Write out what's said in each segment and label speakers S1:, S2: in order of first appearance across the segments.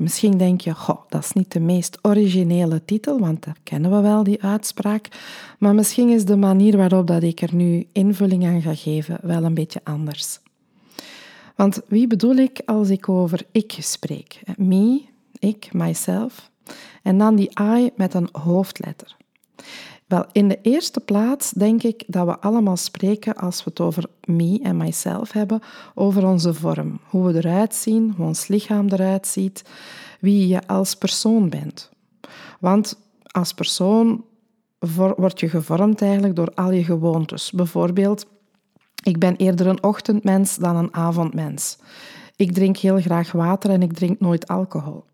S1: Misschien denk je, goh, dat is niet de meest originele titel, want dat kennen we wel, die uitspraak. Maar misschien is de manier waarop dat ik er nu invulling aan ga geven wel een beetje anders. Want wie bedoel ik als ik over ik spreek? Me, ik, myself. En dan die I met een hoofdletter. Wel, in de eerste plaats denk ik dat we allemaal spreken als we het over me en myself hebben, over onze vorm, hoe we eruit zien, hoe ons lichaam eruit ziet, wie je als persoon bent. Want als persoon word je gevormd eigenlijk door al je gewoontes. Bijvoorbeeld, ik ben eerder een ochtendmens dan een avondmens. Ik drink heel graag water en ik drink nooit alcohol.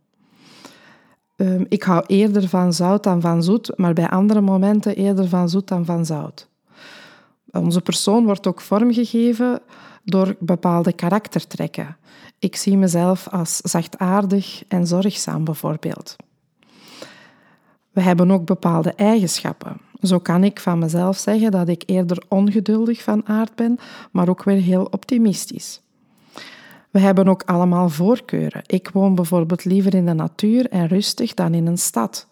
S1: Ehm, ik hou eerder van zout dan van zoet, maar bij andere momenten eerder van zoet dan van zout. Onze persoon wordt ook vormgegeven door bepaalde karaktertrekken. Ik zie mezelf als zachtaardig en zorgzaam bijvoorbeeld. We hebben ook bepaalde eigenschappen. Zo kan ik van mezelf zeggen dat ik eerder ongeduldig van aard ben, maar ook weer heel optimistisch. We hebben ook allemaal voorkeuren. Ik woon bijvoorbeeld liever in de natuur en rustig dan in een stad.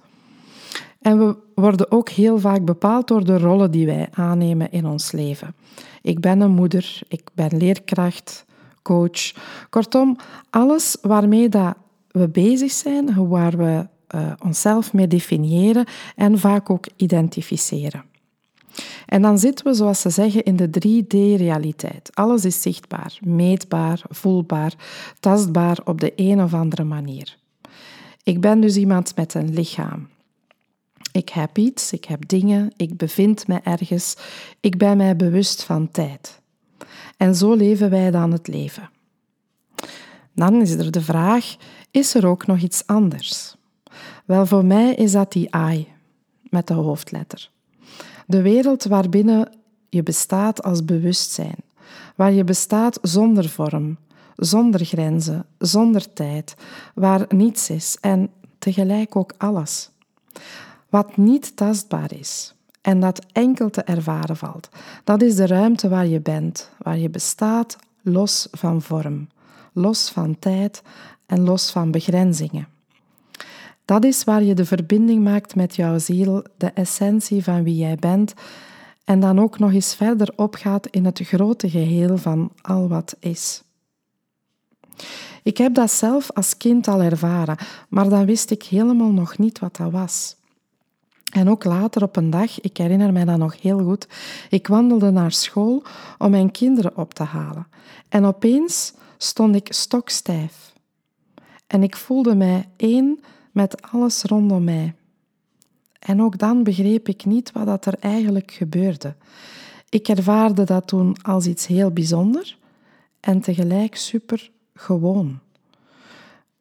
S1: En we worden ook heel vaak bepaald door de rollen die wij aannemen in ons leven. Ik ben een moeder, ik ben leerkracht, coach. Kortom, alles waarmee dat we bezig zijn, waar we uh, onszelf mee definiëren en vaak ook identificeren. En dan zitten we, zoals ze zeggen, in de 3D-realiteit. Alles is zichtbaar, meetbaar, voelbaar, tastbaar op de een of andere manier. Ik ben dus iemand met een lichaam. Ik heb iets, ik heb dingen, ik bevind me ergens, ik ben mij bewust van tijd. En zo leven wij dan het leven. Dan is er de vraag: is er ook nog iets anders? Wel, voor mij is dat die I met de hoofdletter. De wereld waarbinnen je bestaat als bewustzijn, waar je bestaat zonder vorm, zonder grenzen, zonder tijd, waar niets is en tegelijk ook alles. Wat niet tastbaar is en dat enkel te ervaren valt, dat is de ruimte waar je bent, waar je bestaat los van vorm, los van tijd en los van begrenzingen. Dat is waar je de verbinding maakt met jouw ziel, de essentie van wie jij bent, en dan ook nog eens verder opgaat in het grote geheel van al wat is. Ik heb dat zelf als kind al ervaren, maar dan wist ik helemaal nog niet wat dat was. En ook later op een dag, ik herinner mij dat nog heel goed, ik wandelde naar school om mijn kinderen op te halen. En opeens stond ik stokstijf. En ik voelde mij één met alles rondom mij. En ook dan begreep ik niet wat dat er eigenlijk gebeurde. Ik ervaarde dat toen als iets heel bijzonder en tegelijk super gewoon.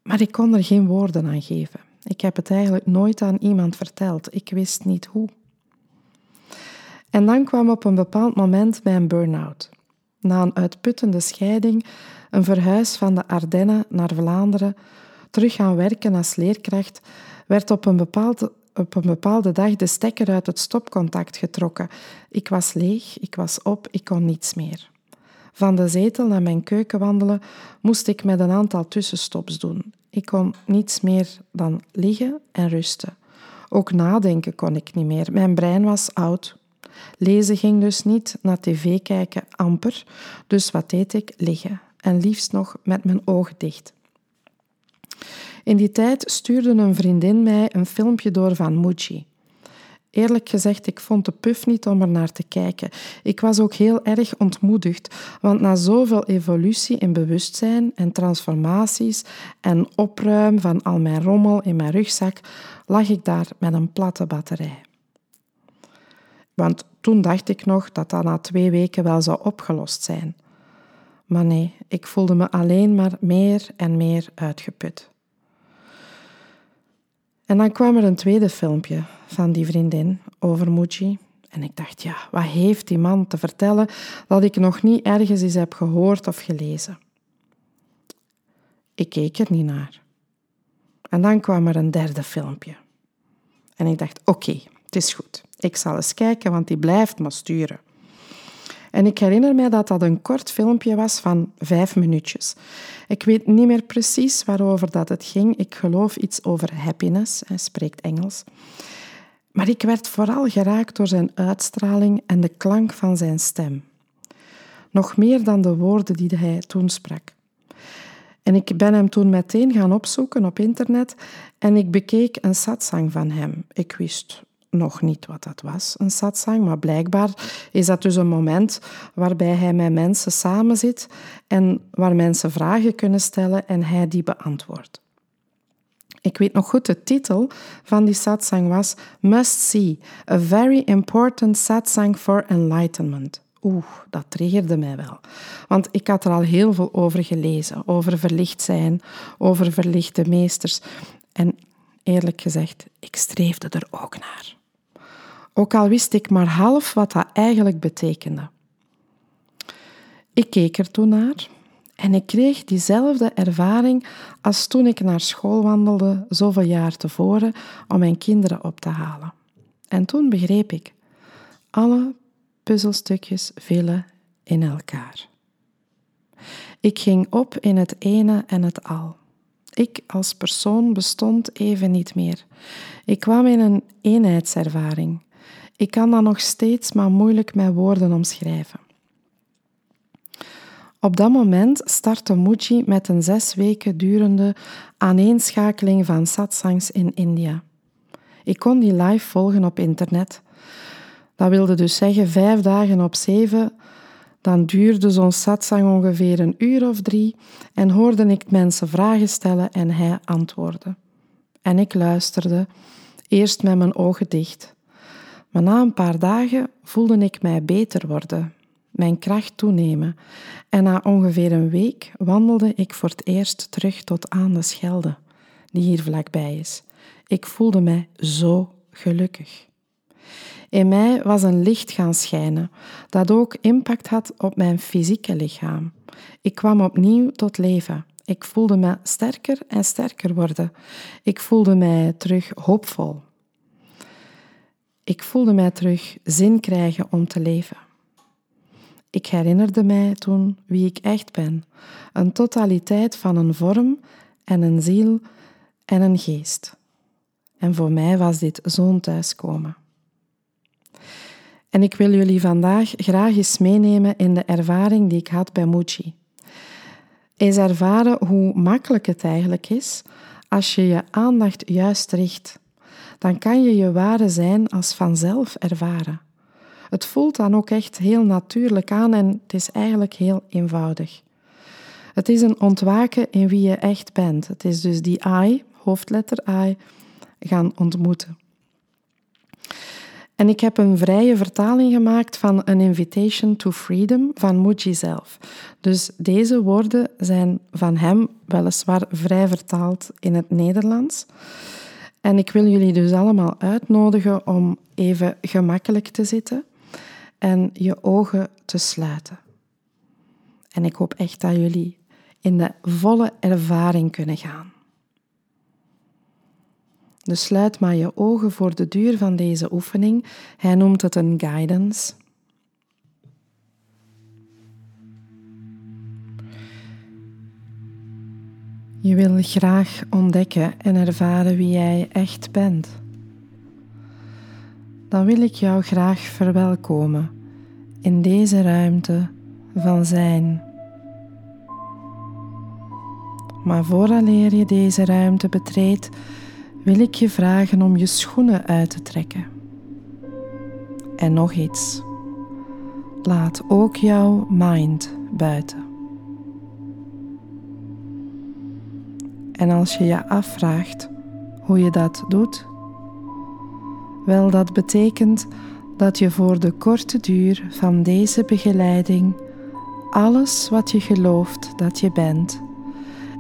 S1: Maar ik kon er geen woorden aan geven. Ik heb het eigenlijk nooit aan iemand verteld. Ik wist niet hoe. En dan kwam op een bepaald moment mijn burn-out. Na een uitputtende scheiding, een verhuis van de Ardennen naar Vlaanderen, terug gaan werken als leerkracht, werd op een, bepaalde, op een bepaalde dag de stekker uit het stopcontact getrokken. Ik was leeg, ik was op, ik kon niets meer. Van de zetel naar mijn keuken wandelen moest ik met een aantal tussenstops doen. Ik kon niets meer dan liggen en rusten. Ook nadenken kon ik niet meer. Mijn brein was oud. Lezen ging dus niet, naar tv kijken amper. Dus wat deed ik? Liggen. En liefst nog met mijn ogen dicht. In die tijd stuurde een vriendin mij een filmpje door van Muji. Eerlijk gezegd, ik vond de puf niet om er naar te kijken. Ik was ook heel erg ontmoedigd, want na zoveel evolutie in bewustzijn en transformaties en opruim van al mijn rommel in mijn rugzak, lag ik daar met een platte batterij. Want toen dacht ik nog dat dat na twee weken wel zou opgelost zijn. Maar nee, ik voelde me alleen maar meer en meer uitgeput. En dan kwam er een tweede filmpje van die vriendin over Muji. En ik dacht, ja, wat heeft die man te vertellen dat ik nog niet ergens eens heb gehoord of gelezen? Ik keek er niet naar. En dan kwam er een derde filmpje. En ik dacht, oké, het is goed. Ik zal eens kijken, want die blijft maar sturen. En ik herinner mij dat dat een kort filmpje was van vijf minuutjes. Ik weet niet meer precies waarover dat het ging. Ik geloof iets over happiness. Hij spreekt Engels. Maar ik werd vooral geraakt door zijn uitstraling en de klank van zijn stem. Nog meer dan de woorden die hij toen sprak. En ik ben hem toen meteen gaan opzoeken op internet en ik bekeek een satsang van hem. Ik wist nog niet wat dat was, een satsang, maar blijkbaar is dat dus een moment waarbij hij met mensen samenzit en waar mensen vragen kunnen stellen en hij die beantwoordt. Ik weet nog goed, de titel van die satsang was Must See, a very important satsang for enlightenment. Oeh, dat triggerde mij wel. Want ik had er al heel veel over gelezen, over verlicht zijn, over verlichte meesters. En eerlijk gezegd, ik streefde er ook naar. Ook al wist ik maar half wat dat eigenlijk betekende. Ik keek er toen naar en ik kreeg diezelfde ervaring als toen ik naar school wandelde zoveel jaar tevoren om mijn kinderen op te halen. En toen begreep ik, alle puzzelstukjes vielen in elkaar. Ik ging op in het ene en het al. Ik als persoon bestond even niet meer. Ik kwam in een eenheidservaring. Ik kan dat nog steeds maar moeilijk met woorden omschrijven. Op dat moment startte Muji met een zes weken durende aaneenschakeling van satsangs in India. Ik kon die live volgen op internet. Dat wilde dus zeggen vijf dagen op zeven. Dan duurde zo'n satsang ongeveer een uur of drie en hoorde ik mensen vragen stellen en hij antwoordde. En ik luisterde, eerst met mijn ogen dicht. Maar na een paar dagen voelde ik mij beter worden, mijn kracht toenemen. En na ongeveer een week wandelde ik voor het eerst terug tot aan de Schelde, die hier vlakbij is. Ik voelde mij zo gelukkig. In mij was een licht gaan schijnen, dat ook impact had op mijn fysieke lichaam. Ik kwam opnieuw tot leven. Ik voelde me sterker en sterker worden. Ik voelde mij terug hoopvol. Ik voelde mij terug zin krijgen om te leven. Ik herinnerde mij toen wie ik echt ben: een totaliteit van een vorm en een ziel en een geest. En voor mij was dit zo'n thuiskomen. En ik wil jullie vandaag graag eens meenemen in de ervaring die ik had bij Muji. Eens ervaren hoe makkelijk het eigenlijk is als je je aandacht juist richt. Dan kan je je ware zijn als vanzelf ervaren. Het voelt dan ook echt heel natuurlijk aan en het is eigenlijk heel eenvoudig. Het is een ontwaken in wie je echt bent. Het is dus die I, hoofdletter I, gaan ontmoeten. En ik heb een vrije vertaling gemaakt van An Invitation to Freedom van Muji zelf. Dus deze woorden zijn van hem weliswaar vrij vertaald in het Nederlands. En ik wil jullie dus allemaal uitnodigen om even gemakkelijk te zitten en je ogen te sluiten. En ik hoop echt dat jullie in de volle ervaring kunnen gaan. Dus sluit maar je ogen voor de duur van deze oefening. Hij noemt het een guidance. Je wil graag ontdekken en ervaren wie jij echt bent. Dan wil ik jou graag verwelkomen in deze ruimte van zijn. Maar vooraleer je deze ruimte betreedt, wil ik je vragen om je schoenen uit te trekken. En nog iets. Laat ook jouw mind buiten. En als je je afvraagt hoe je dat doet, wel dat betekent dat je voor de korte duur van deze begeleiding alles wat je gelooft dat je bent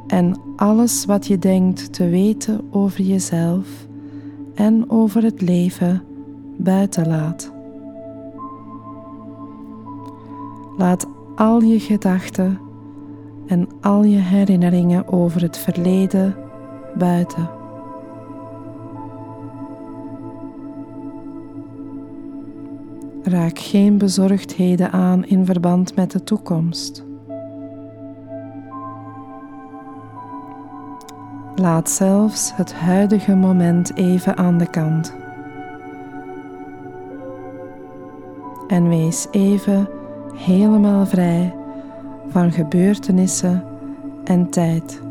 S1: en alles wat je denkt te weten over jezelf en over het leven buiten laat. Laat al je gedachten en al je herinneringen over het verleden buiten. Raak geen bezorgdheden aan in verband met de toekomst. Laat zelfs het huidige moment even aan de kant. En wees even helemaal vrij van gebeurtenissen en tijd.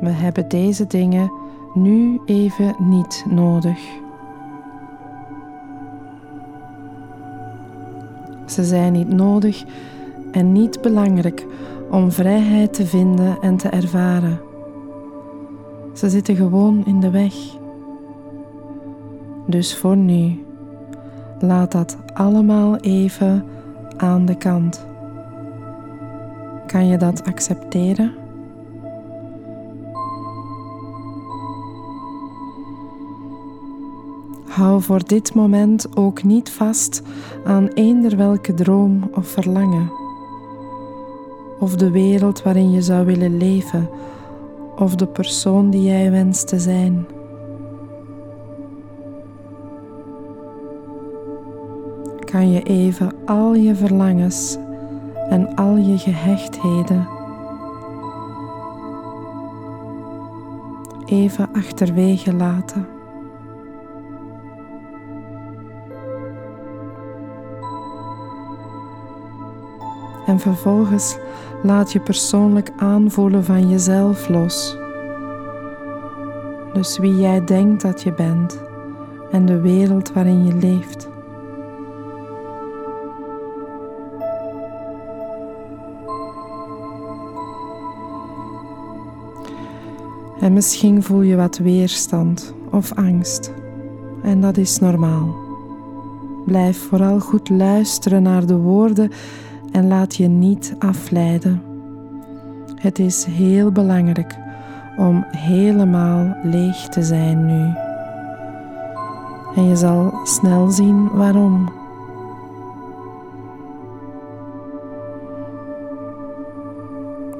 S1: We hebben deze dingen nu even niet nodig. Ze zijn niet nodig en niet belangrijk om vrijheid te vinden en te ervaren. Ze zitten gewoon in de weg. Dus voor nu, laat dat allemaal even aan de kant. Kan je dat accepteren? Hou voor dit moment ook niet vast aan eender welke droom of verlangen, of de wereld waarin je zou willen leven, of de persoon die jij wenst te zijn. Kan je even al je verlangens en al je gehechtheden even achterwege laten. en vervolgens laat je persoonlijk aanvoelen van jezelf los. Dus wie jij denkt dat je bent en de wereld waarin je leeft. En misschien voel je wat weerstand of angst. En dat is normaal. Blijf vooral goed luisteren naar de woorden en laat je niet afleiden. Het is heel belangrijk om helemaal leeg te zijn nu. En je zal snel zien waarom.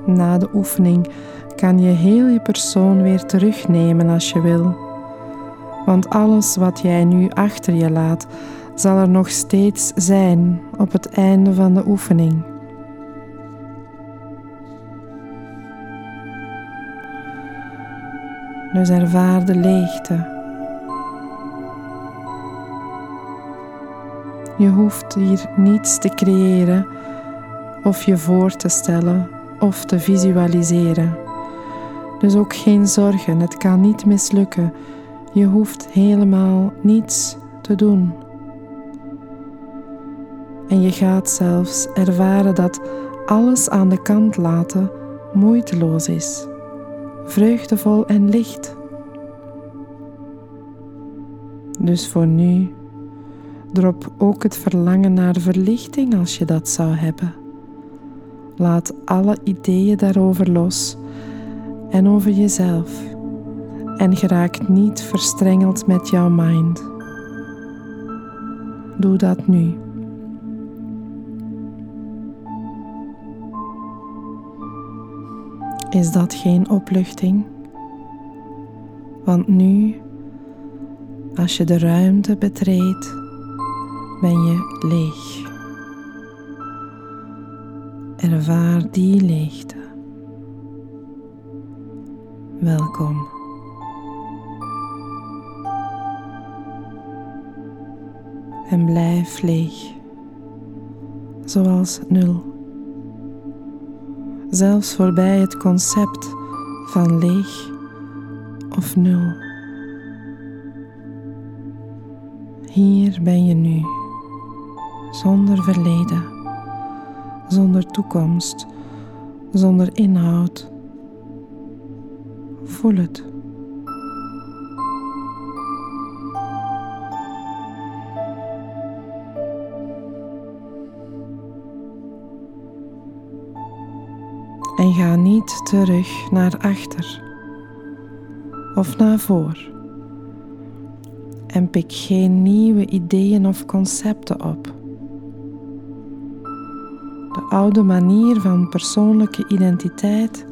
S1: Na de oefening kan je heel je persoon weer terugnemen als je wil. Want alles wat jij nu achter je laat, zal er nog steeds zijn op het einde van de oefening. Dus ervaar de leegte. Je hoeft hier niets te creëren of je voor te stellen of te visualiseren. Dus ook geen zorgen, het kan niet mislukken. Je hoeft helemaal niets te doen. En je gaat zelfs ervaren dat alles aan de kant laten moeiteloos is, vreugdevol en licht. Dus voor nu, drop ook het verlangen naar verlichting als je dat zou hebben. Laat alle ideeën daarover los en over jezelf. En geraak niet verstrengeld met jouw mind. Doe dat nu. Is dat geen opluchting? Want nu, als je de ruimte betreedt, ben je leeg. Ervaar die leegte. Welkom. En blijf leeg, zoals nul zelfs voorbij het concept van leeg of nul. Hier ben je nu, zonder verleden, zonder toekomst, zonder inhoud. Voel het. En ga niet terug naar achter of naar voor. En pik geen nieuwe ideeën of concepten op. De oude manier van persoonlijke identiteit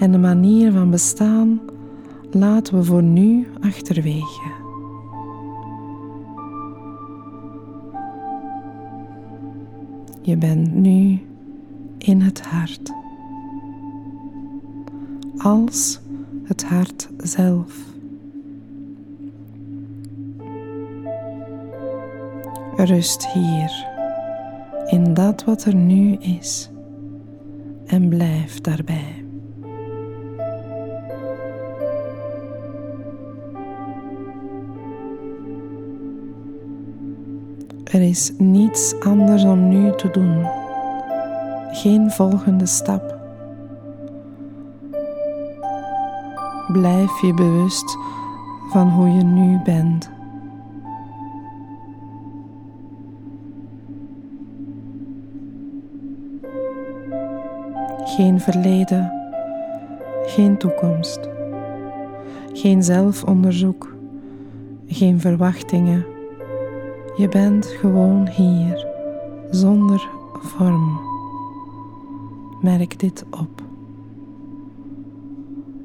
S1: en de manier van bestaan laten we voor nu achterwege. Je bent nu in het hart. Als het hart zelf. Rust hier, in dat wat er nu is, en blijf daarbij. Er is niets anders om nu te doen. Geen volgende stap. Blijf je bewust van hoe je nu bent. Geen verleden, geen toekomst, geen zelfonderzoek, geen verwachtingen je bent gewoon hier, zonder vorm. Merk dit op.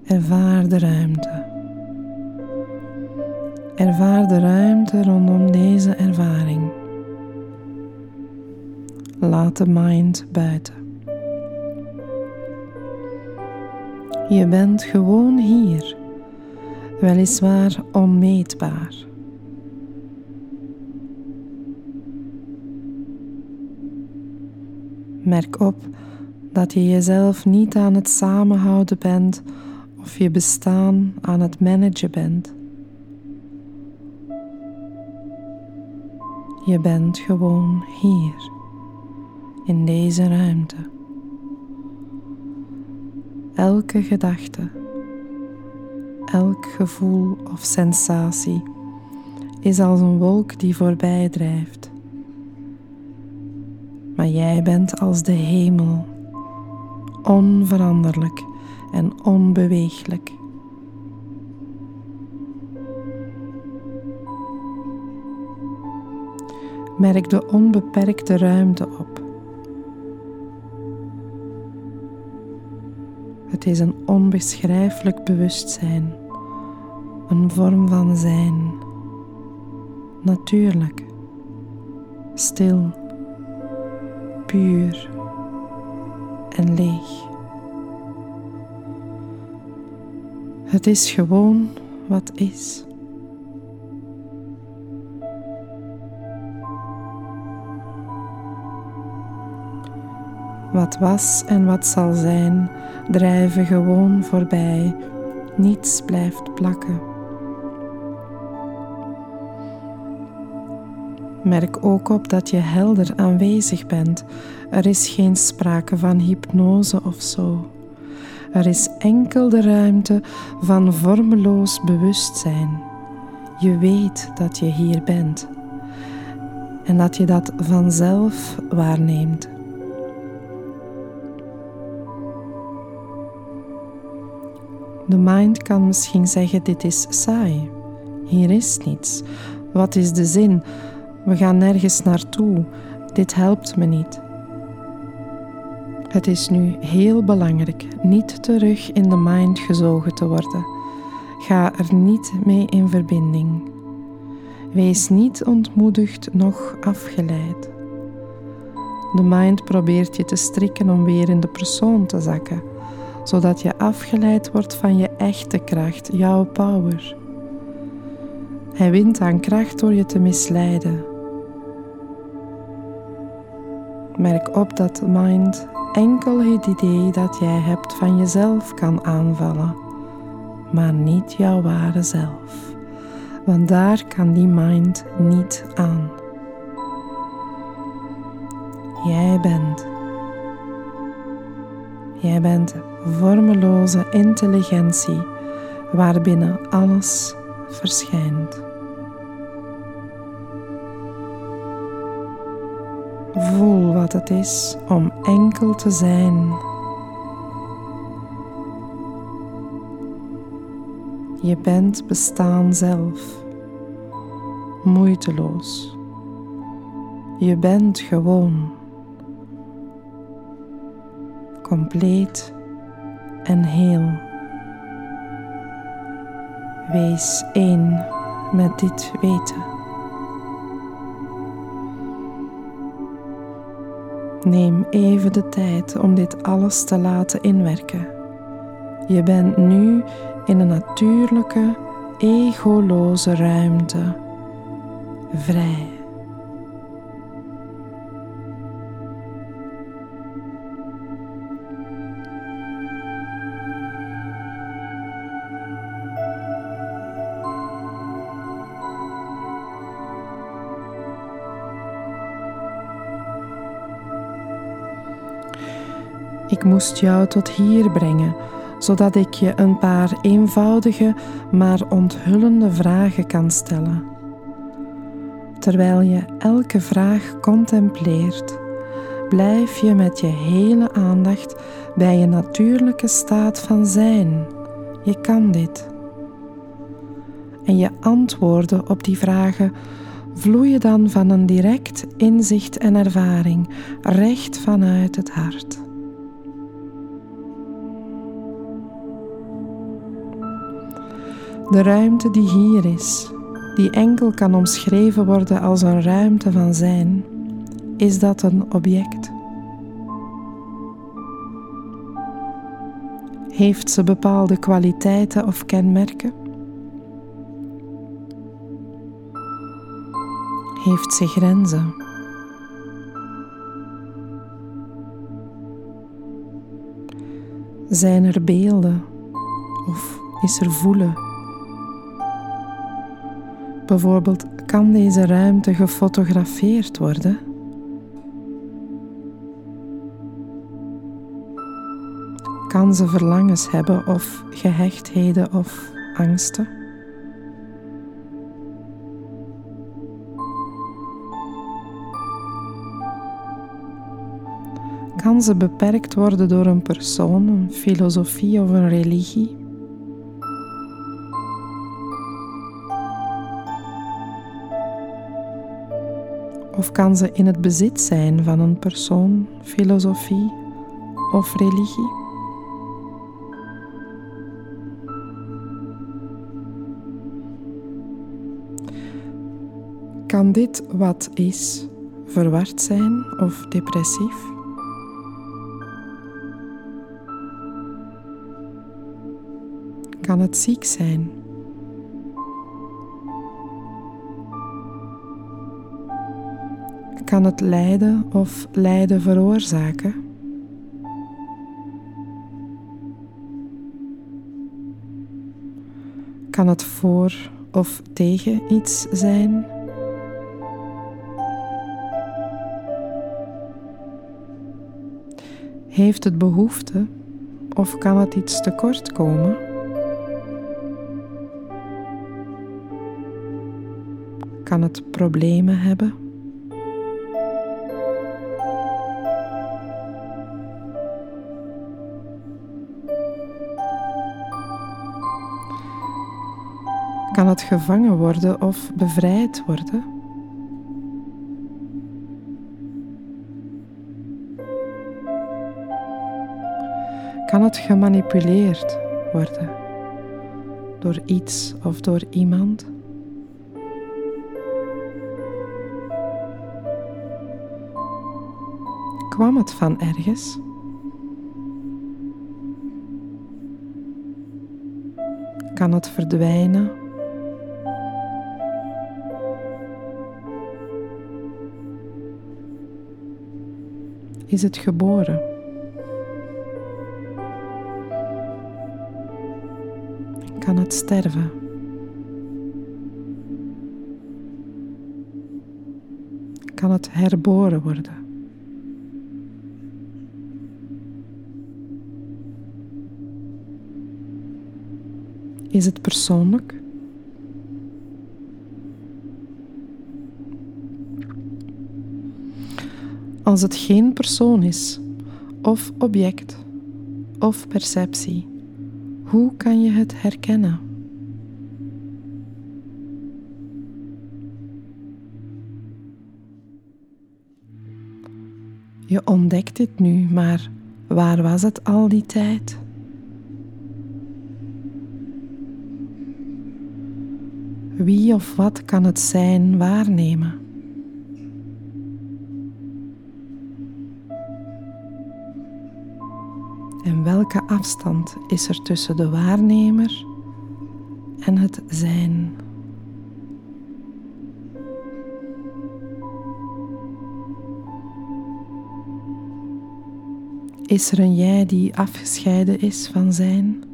S1: Ervaar de ruimte. Ervaar de ruimte rondom deze ervaring. Laat de mind buiten. Je bent gewoon hier, weliswaar onmeetbaar. Merk op dat je jezelf niet aan het samenhouden bent of je bestaan aan het managen bent. Je bent gewoon hier, in deze ruimte. Elke gedachte, elk gevoel of sensatie is als een wolk die voorbij drijft jij bent als de hemel, onveranderlijk en onbeweeglijk. Merk de onbeperkte ruimte op. Het is een onbeschrijfelijk bewustzijn, een vorm van zijn, natuurlijk, stil puur en leeg. Het is gewoon wat is. Wat was en wat zal zijn, drijven gewoon voorbij. Niets blijft plakken. Merk ook op dat je helder aanwezig bent. Er is geen sprake van hypnose of zo. Er is enkel de ruimte van vormeloos bewustzijn. Je weet dat je hier bent en dat je dat vanzelf waarneemt. De mind kan misschien zeggen: Dit is saai. Hier is niets. Wat is de zin? We gaan nergens naartoe. Dit helpt me niet. Het is nu heel belangrijk niet terug in de mind gezogen te worden. Ga er niet mee in verbinding. Wees niet ontmoedigd noch afgeleid. De mind probeert je te strikken om weer in de persoon te zakken, zodat je afgeleid wordt van je echte kracht, jouw power. Hij wint aan kracht door je te misleiden. Merk op dat de mind enkel het idee dat jij hebt van jezelf kan aanvallen, maar niet jouw ware zelf. Want daar kan die mind niet aan. Jij bent. Jij bent vormeloze intelligentie waarbinnen alles verschijnt. het is om enkel te zijn. Je bent bestaan zelf, moeiteloos. Je bent gewoon, compleet en heel. Wees één met dit weten. Neem even de tijd om dit alles te laten inwerken. Je bent nu in een natuurlijke, egoloze ruimte, vrij. Ik moest jou tot hier brengen, zodat ik je een paar eenvoudige maar onthullende vragen kan stellen. Terwijl je elke vraag contempleert, blijf je met je hele aandacht bij je natuurlijke staat van zijn. Je kan dit. En je antwoorden op die vragen vloeien dan van een direct inzicht en ervaring, recht vanuit het hart. De ruimte die hier is, die enkel kan omschreven worden als een ruimte van zijn, is dat een object? Heeft ze bepaalde kwaliteiten of kenmerken? Heeft ze grenzen? Zijn er beelden of is er voelen? Bijvoorbeeld, kan deze ruimte gefotografeerd worden? Kan ze verlangens hebben of gehechtheden of angsten? Kan ze beperkt worden door een persoon, een filosofie of een religie? Of kan ze in het bezit zijn van een persoon, filosofie of religie? Kan dit wat is verward zijn of depressief? Kan het ziek zijn? Kan het lijden of lijden veroorzaken? Kan het voor of tegen iets zijn? Heeft het behoefte of kan het iets tekort komen? Kan het problemen hebben? Het gevangen worden of bevrijd worden? Kan het gemanipuleerd worden door iets of door iemand? Kwam het van ergens? Kan het verdwijnen is het geboren. Kan het sterven? Kan het herboren worden? Is het persoonlijk? als het geen persoon is, of object, of perceptie? Hoe kan je het herkennen? Je ontdekt dit nu, maar waar was het al die tijd? Wie of wat kan het zijn waarnemen? Welke afstand is er tussen de waarnemer en het zijn? Is er een jij die afgescheiden is van zijn?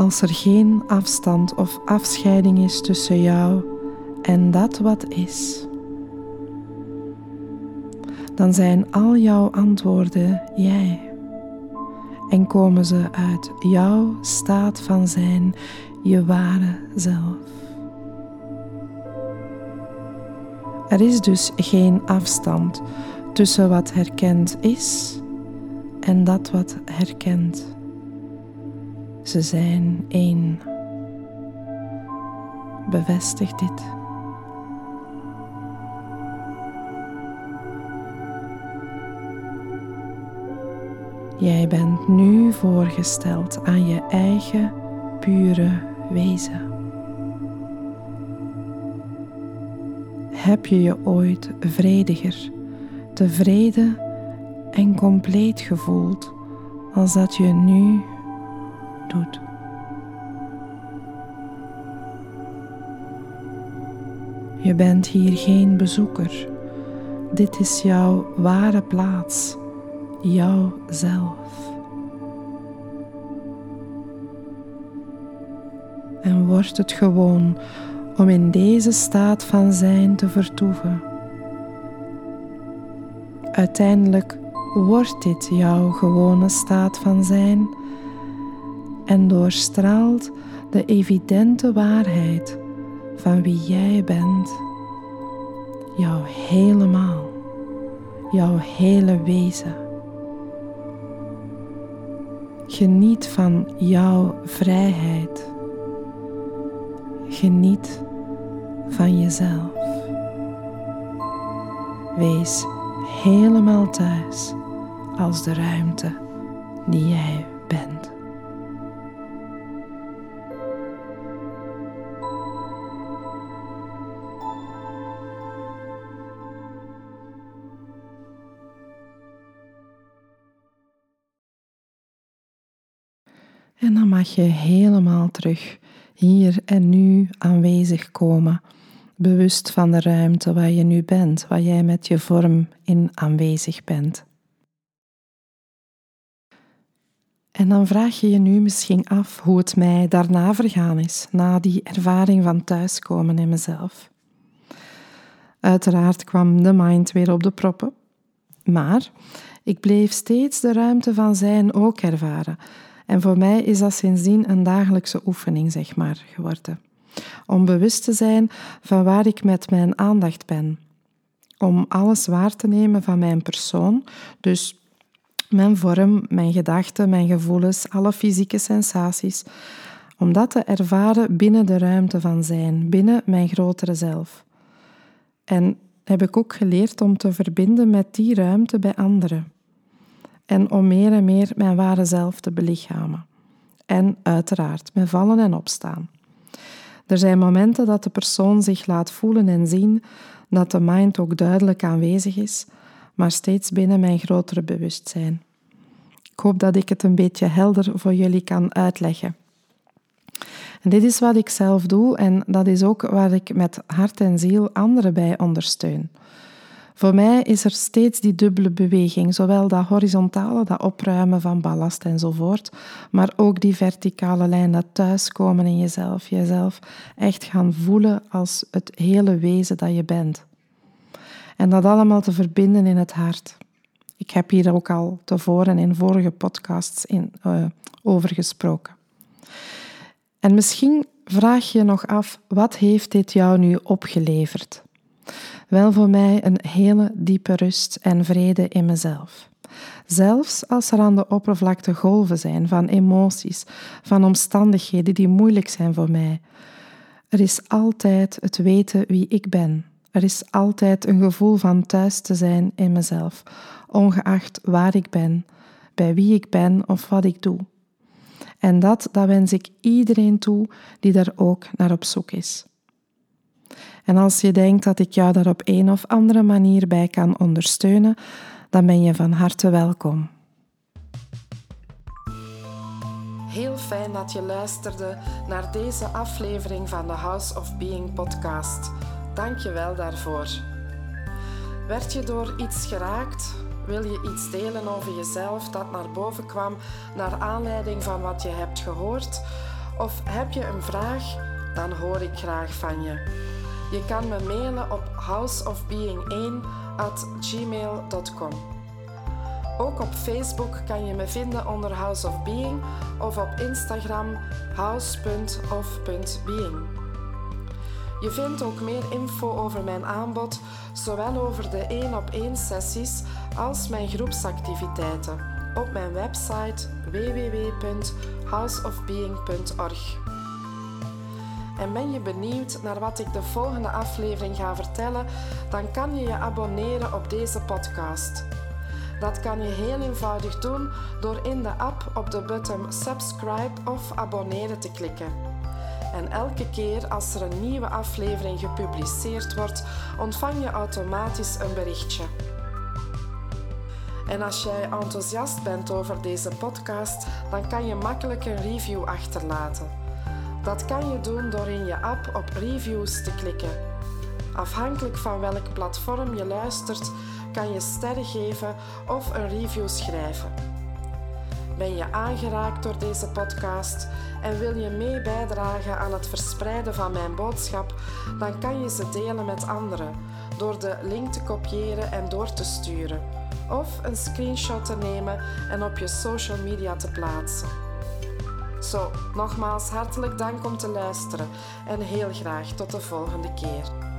S1: Als er geen afstand of afscheiding is tussen jou en dat wat is, dan zijn al jouw antwoorden jij. En komen ze uit jouw staat van zijn, je ware zelf. Er is dus geen afstand tussen wat herkend is en dat wat herkend. Ze zijn één. Bevestig dit. Jij bent nu voorgesteld aan je eigen pure wezen. Heb je je ooit vrediger, tevreden en compleet gevoeld als dat je nu doet? Je bent hier geen bezoeker. Dit is jouw ware plaats, jouw zelf. en wordt het gewoon om in deze staat van zijn te vertoeven. Uiteindelijk wordt dit jouw gewone staat van zijn en doorstraalt de evidente waarheid van wie jij bent, jouw helemaal, jouw hele wezen. Geniet van jouw vrijheid. Geniet van jezelf. Wees helemaal thuis als de ruimte die jij bent. Mag je helemaal terug hier en nu aanwezig komen, bewust van de ruimte waar je nu bent, waar jij met je vorm in aanwezig bent. En dan vraag je je nu misschien af hoe het mij daarna vergaan is, na die ervaring van thuiskomen in mezelf. Uiteraard kwam de mind weer op de proppen, maar ik bleef steeds de ruimte van zijn ook ervaren en voor mij is dat sindsdien een dagelijkse oefening, zeg maar, geworden. Om bewust te zijn van waar ik met mijn aandacht ben. Om alles waar te nemen van mijn persoon, dus mijn vorm, mijn gedachten, mijn gevoelens, alle fysieke sensaties. Om dat te ervaren binnen de ruimte van zijn, binnen mijn grotere zelf. En heb ik ook geleerd om te verbinden met die ruimte bij anderen en om meer en meer mijn ware zelf te belichamen. En uiteraard mijn vallen en opstaan. Er zijn momenten dat de persoon zich laat voelen en zien, dat de mind ook duidelijk aanwezig is, maar steeds binnen mijn grotere bewustzijn. Ik hoop dat ik het een beetje helder voor jullie kan uitleggen. En dit is wat ik zelf doe en dat is ook waar ik met hart en ziel anderen bij ondersteun. Voor mij is er steeds die dubbele beweging, zowel dat horizontale, dat opruimen van ballast enzovoort, maar ook die verticale lijn, dat thuiskomen in jezelf, jezelf echt gaan voelen als het hele wezen dat je bent. En dat allemaal te verbinden in het hart. Ik heb hier ook al tevoren in vorige podcasts in, uh, over gesproken. En misschien vraag je nog af, wat heeft dit jou nu opgeleverd? Wel voor mij een hele diepe rust en vrede in mezelf. Zelfs als er aan de oppervlakte golven zijn van emoties, van omstandigheden die moeilijk zijn voor mij. Er is altijd het weten wie ik ben. Er is altijd een gevoel van thuis te zijn in mezelf, ongeacht waar ik ben, bij wie ik ben of wat ik doe. En dat, dat wens ik iedereen toe die daar ook naar op zoek is. En als je denkt dat ik jou daar op een of andere manier bij kan ondersteunen, dan ben je van harte welkom. Heel fijn dat je luisterde naar deze aflevering van de House of Being podcast. Dank je wel daarvoor. Werd je door iets geraakt? Wil je iets delen over jezelf dat naar boven kwam naar aanleiding van wat je hebt gehoord? Of heb je een vraag? Dan hoor ik graag van je. Je kan me mailen op houseofbeing1 at gmail.com. Ook op Facebook kan je me vinden onder House of Being of op Instagram house.of.being. Je vindt ook meer info over mijn aanbod, zowel over de 1 op 1 sessies als mijn groepsactiviteiten op mijn website www.houseofbeing.org. En ben je benieuwd naar wat ik de volgende aflevering ga vertellen, dan kan je je abonneren op deze podcast. Dat kan je heel eenvoudig doen door in de app op de button subscribe of abonneren te klikken. En elke keer als er een nieuwe aflevering gepubliceerd wordt, ontvang je automatisch een berichtje. En als jij enthousiast bent over deze podcast, dan kan je makkelijk een review achterlaten. Dat kan je doen door in je app op reviews te klikken. Afhankelijk van welk platform je luistert, kan je sterren geven of een review schrijven. Ben je aangeraakt door deze podcast en wil je mee bijdragen aan het verspreiden van mijn boodschap, dan kan je ze delen met anderen door de link te kopiëren en door te sturen, of een screenshot te nemen en op je social media te plaatsen. Zo, nogmaals hartelijk dank om te luisteren en heel graag tot de volgende keer.